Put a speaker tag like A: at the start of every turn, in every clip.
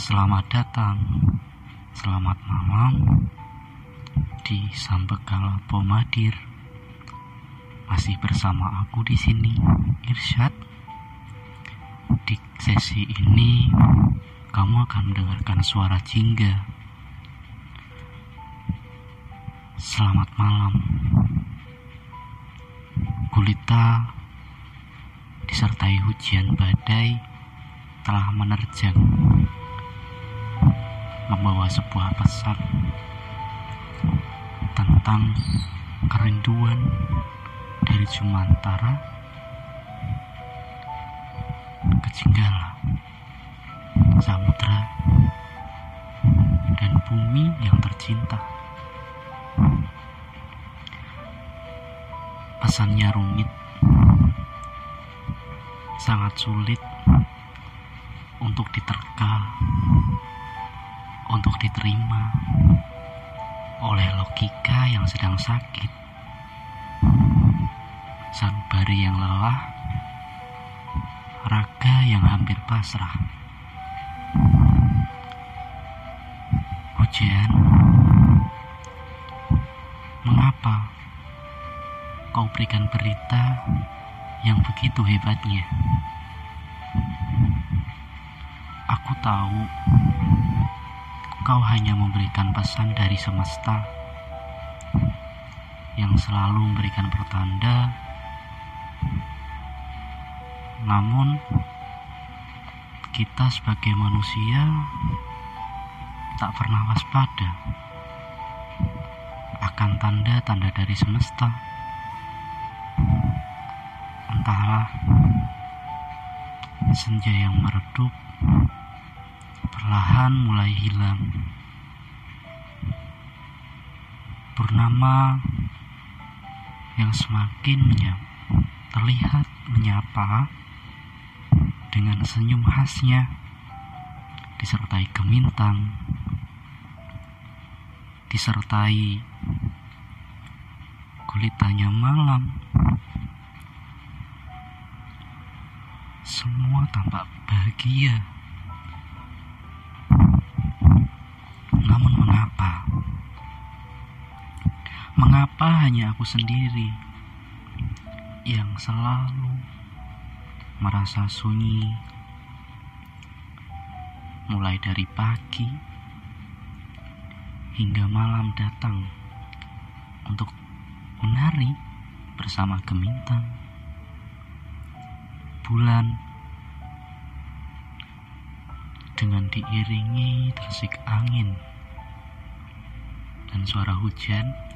A: Selamat datang, selamat malam di Sambekala Pomadir. Masih bersama aku di sini, Irsyad. Di sesi ini, kamu akan mendengarkan suara jingga. Selamat malam. Gulita disertai hujan badai telah menerjang membawa sebuah pesan tentang kerinduan dari Jumantara ke Jenggala, samudra, dan bumi yang tercinta. Pesannya rumit, sangat sulit untuk diterka, untuk diterima oleh logika yang sedang sakit, sanubari yang lelah, raga yang hampir pasrah. Hujan, mengapa kau berikan berita yang begitu hebatnya? Aku tahu kau hanya memberikan pesan dari semesta yang selalu memberikan pertanda. Namun, kita sebagai manusia tak pernah waspada akan tanda-tanda dari semesta. Entahlah, senja yang meredup perlahan mulai hilang. Purnama yang semakin menyapa, terlihat menyapa dengan senyum khasnya disertai gemintang disertai gulitanya malam semua tampak bahagia mengapa hanya aku sendiri yang selalu merasa sunyi? Mulai dari pagi hingga malam datang untuk menari bersama gemintang. Bulan dengan diiringi tersik angin dan suara hujan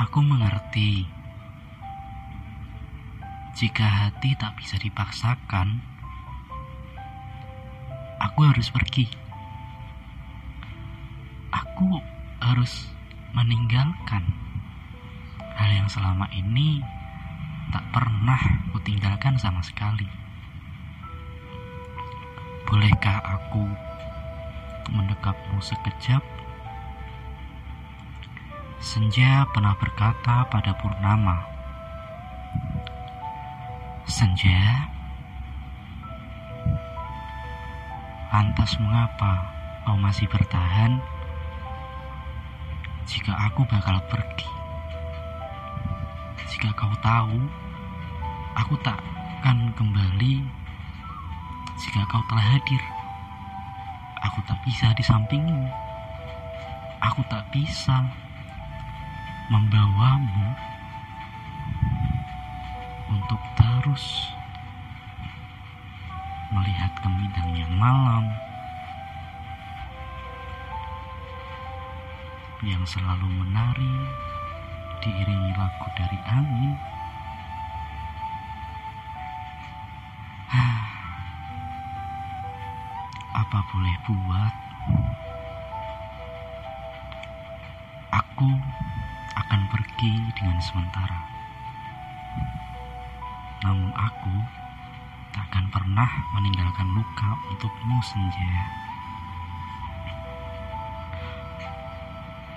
A: aku mengerti jika hati tak bisa dipaksakan aku harus pergi aku harus meninggalkan hal yang selama ini tak pernah kutinggalkan sama sekali. Bolehkah aku mendekapmu sekejap? Senja pernah berkata pada Purnama, Senja, lantas mengapa kau masih bertahan jika aku bakal pergi? Jika kau tahu, aku tak akan kembali jika kau telah hadir. Aku tak bisa di sampingmu. Aku tak bisa membawamu untuk terus melihat gemidangnya malam yang selalu menari diiringi lagu dari angin. Apa boleh buat? Aku akan pergi dengan sementara. Namun aku tak akan pernah meninggalkan luka untukmu senja.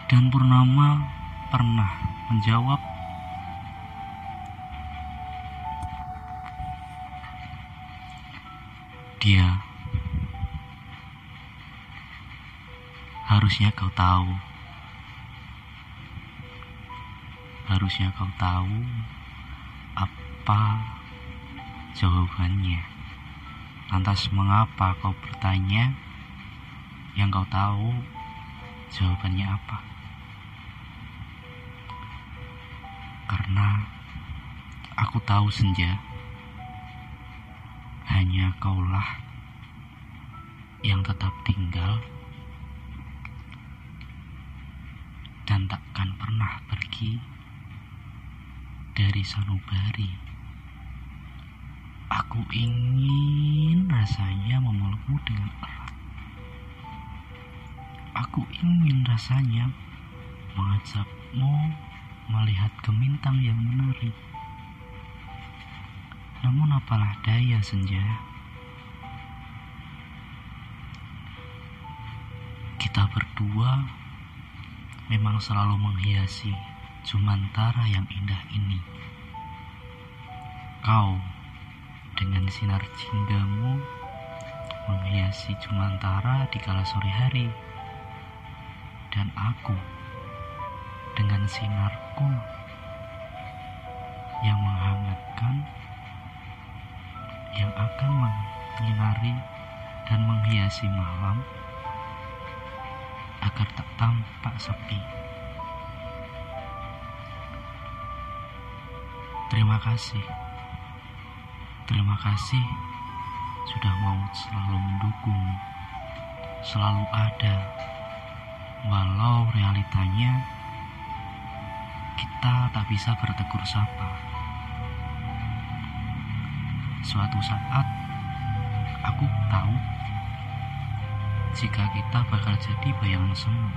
A: Dan Purnama pernah menjawab Dia harusnya kau tahu Harusnya kau tahu apa jawabannya. Lantas mengapa kau bertanya yang kau tahu jawabannya apa? Karena aku tahu senja hanya kaulah yang tetap tinggal dan takkan pernah pergi dari sanubari. Aku ingin rasanya memelukmu dengan erat. Aku ingin rasanya mengajakmu melihat gemintang yang menari. Namun apalah daya senja. Kita berdua memang selalu menghiasi Jumantara yang indah ini. Kau dengan sinar jinggamu menghiasi Jumantara di kala sore hari. Dan aku dengan sinarku yang menghangatkan yang akan menyinari dan menghiasi malam agar tak tampak sepi. Terima kasih. Terima kasih sudah mau selalu mendukung, selalu ada, walau realitanya kita tak bisa bertegur sapa. Suatu saat aku tahu jika kita bakal jadi bayangan semu.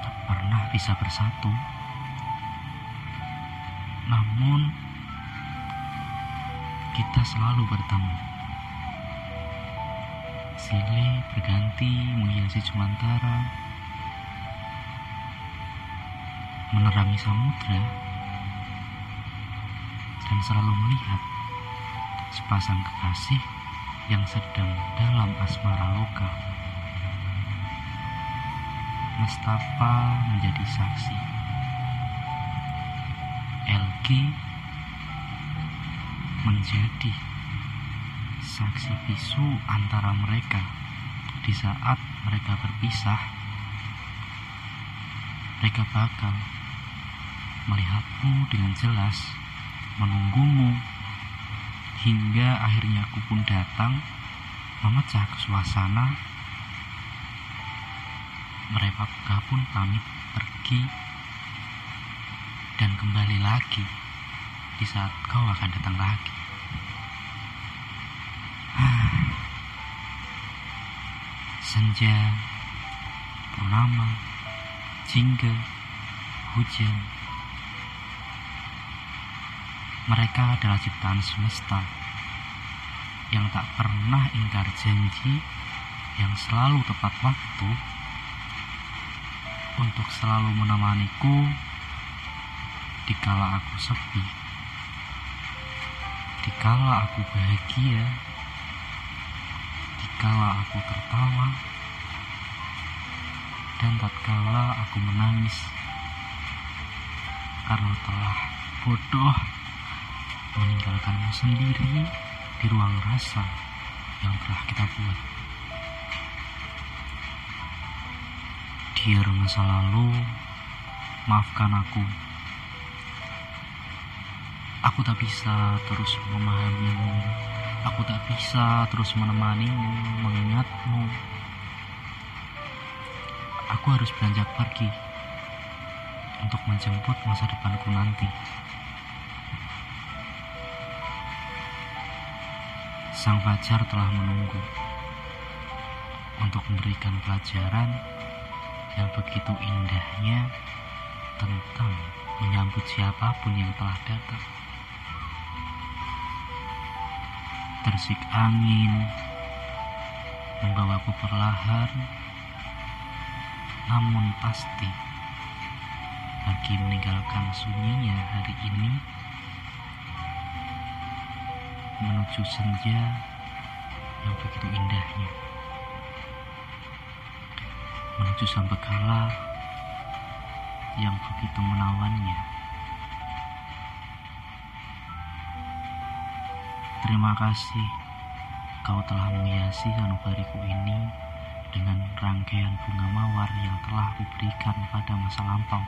A: Tak pernah bisa bersatu. Namun kita selalu bertemu. Silih berganti menghiasi Jumantara, menerangi samudra, dan selalu melihat sepasang kekasih yang sedang dalam asmara loka. Mustafa menjadi saksi. Elki menjadi saksi bisu antara mereka di saat mereka berpisah. Mereka bakal melihatmu dengan jelas, menunggumu hingga akhirnya aku pun datang memecah suasana mereka pun pamit pergi dan kembali lagi di saat kau akan datang lagi. Senja purnama jingga hujan. Mereka adalah ciptaan semesta yang tak pernah ingkar janji, yang selalu tepat waktu untuk selalu menemaniku dikala aku sepi, dikala aku bahagia, dikala aku tertawa, dan tatkala aku menangis karena telah bodoh meninggalkanmu sendiri di ruang rasa yang telah kita buat. Dear masa lalu, maafkan aku. Aku tak bisa terus memahamimu. Aku tak bisa terus menemanimu, mengingatmu. Aku harus beranjak pergi untuk menjemput masa depanku nanti. Sang fajar telah menunggu untuk memberikan pelajaran yang begitu indahnya tentang menyambut siapa pun yang telah datang. Tersik angin membawaku perlahan, namun pasti bagi meninggalkan sunyinya hari ini menuju senja yang begitu indahnya. menuju Sambekala yang begitu menawannya. Terima kasih. Kau telah menghiasi sanubariku ini dengan rangkaian bunga mawar yang telah kuberikan pada masa lampau.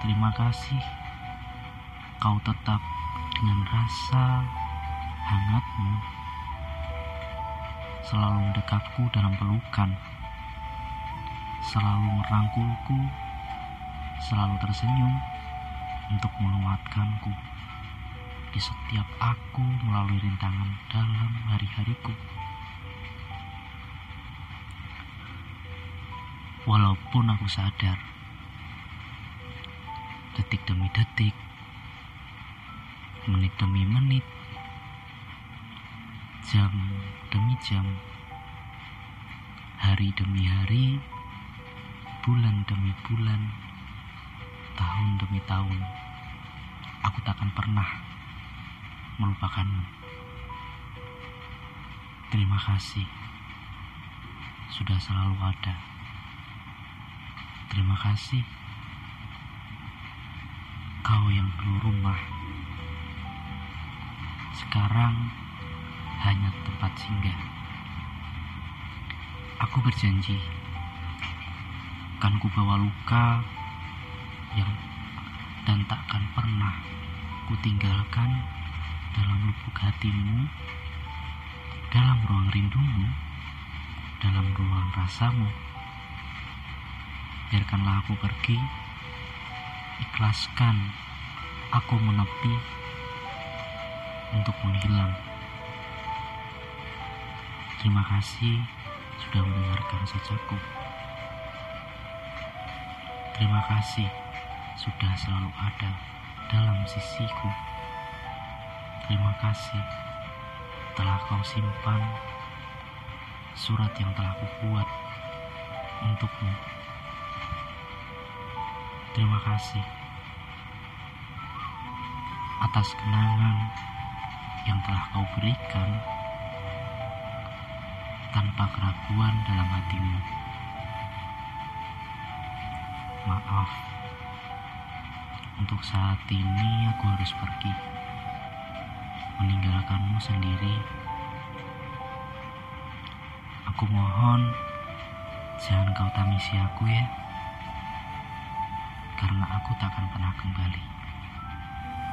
A: Terima kasih. Kau tetap dengan rasa hangatmu. Selalu mendekatku dalam pelukan, selalu merangkulku, selalu tersenyum untuk menguatkanku di setiap aku melalui rintangan dalam hari-hariku. Walaupun aku sadar, detik demi detik, menit demi menit, jam demi jam, hari demi hari, bulan demi bulan, tahun demi tahun, aku takkan pernah melupakanmu. Terima kasih sudah selalu ada. Terima kasih kau yang dulu rumah. Sekarang hanya tempat singgah. Aku berjanji akan kubawa luka yang dan takkan pernah kutinggalkan dalam lubuk hatimu, dalam ruang rindumu, dalam ruang rasamu. Biarkanlah aku pergi, ikhlaskan aku menepi untuk menghilang. Terima kasih sudah mendengarkan sajaku. Terima kasih sudah selalu ada dalam sisiku. Terima kasih telah kau simpan surat yang telah kubuat untukmu. Terima kasih atas kenangan yang telah kau berikan tanpa keraguan dalam hatimu. Maaf, untuk saat ini aku harus pergi meninggalkanmu sendiri. Aku mohon jangan kau tamisi aku ya, karena aku takkan pernah kembali.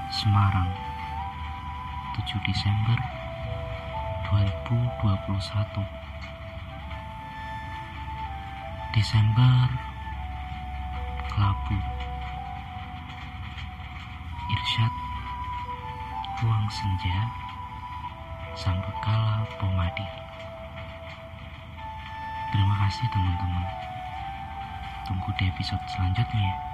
A: Semarang, 7 Desember 2021. Desember Kelabu Irsyad Ruang Senja Sambekala Pomadi Terima kasih teman-teman. Tunggu di episode selanjutnya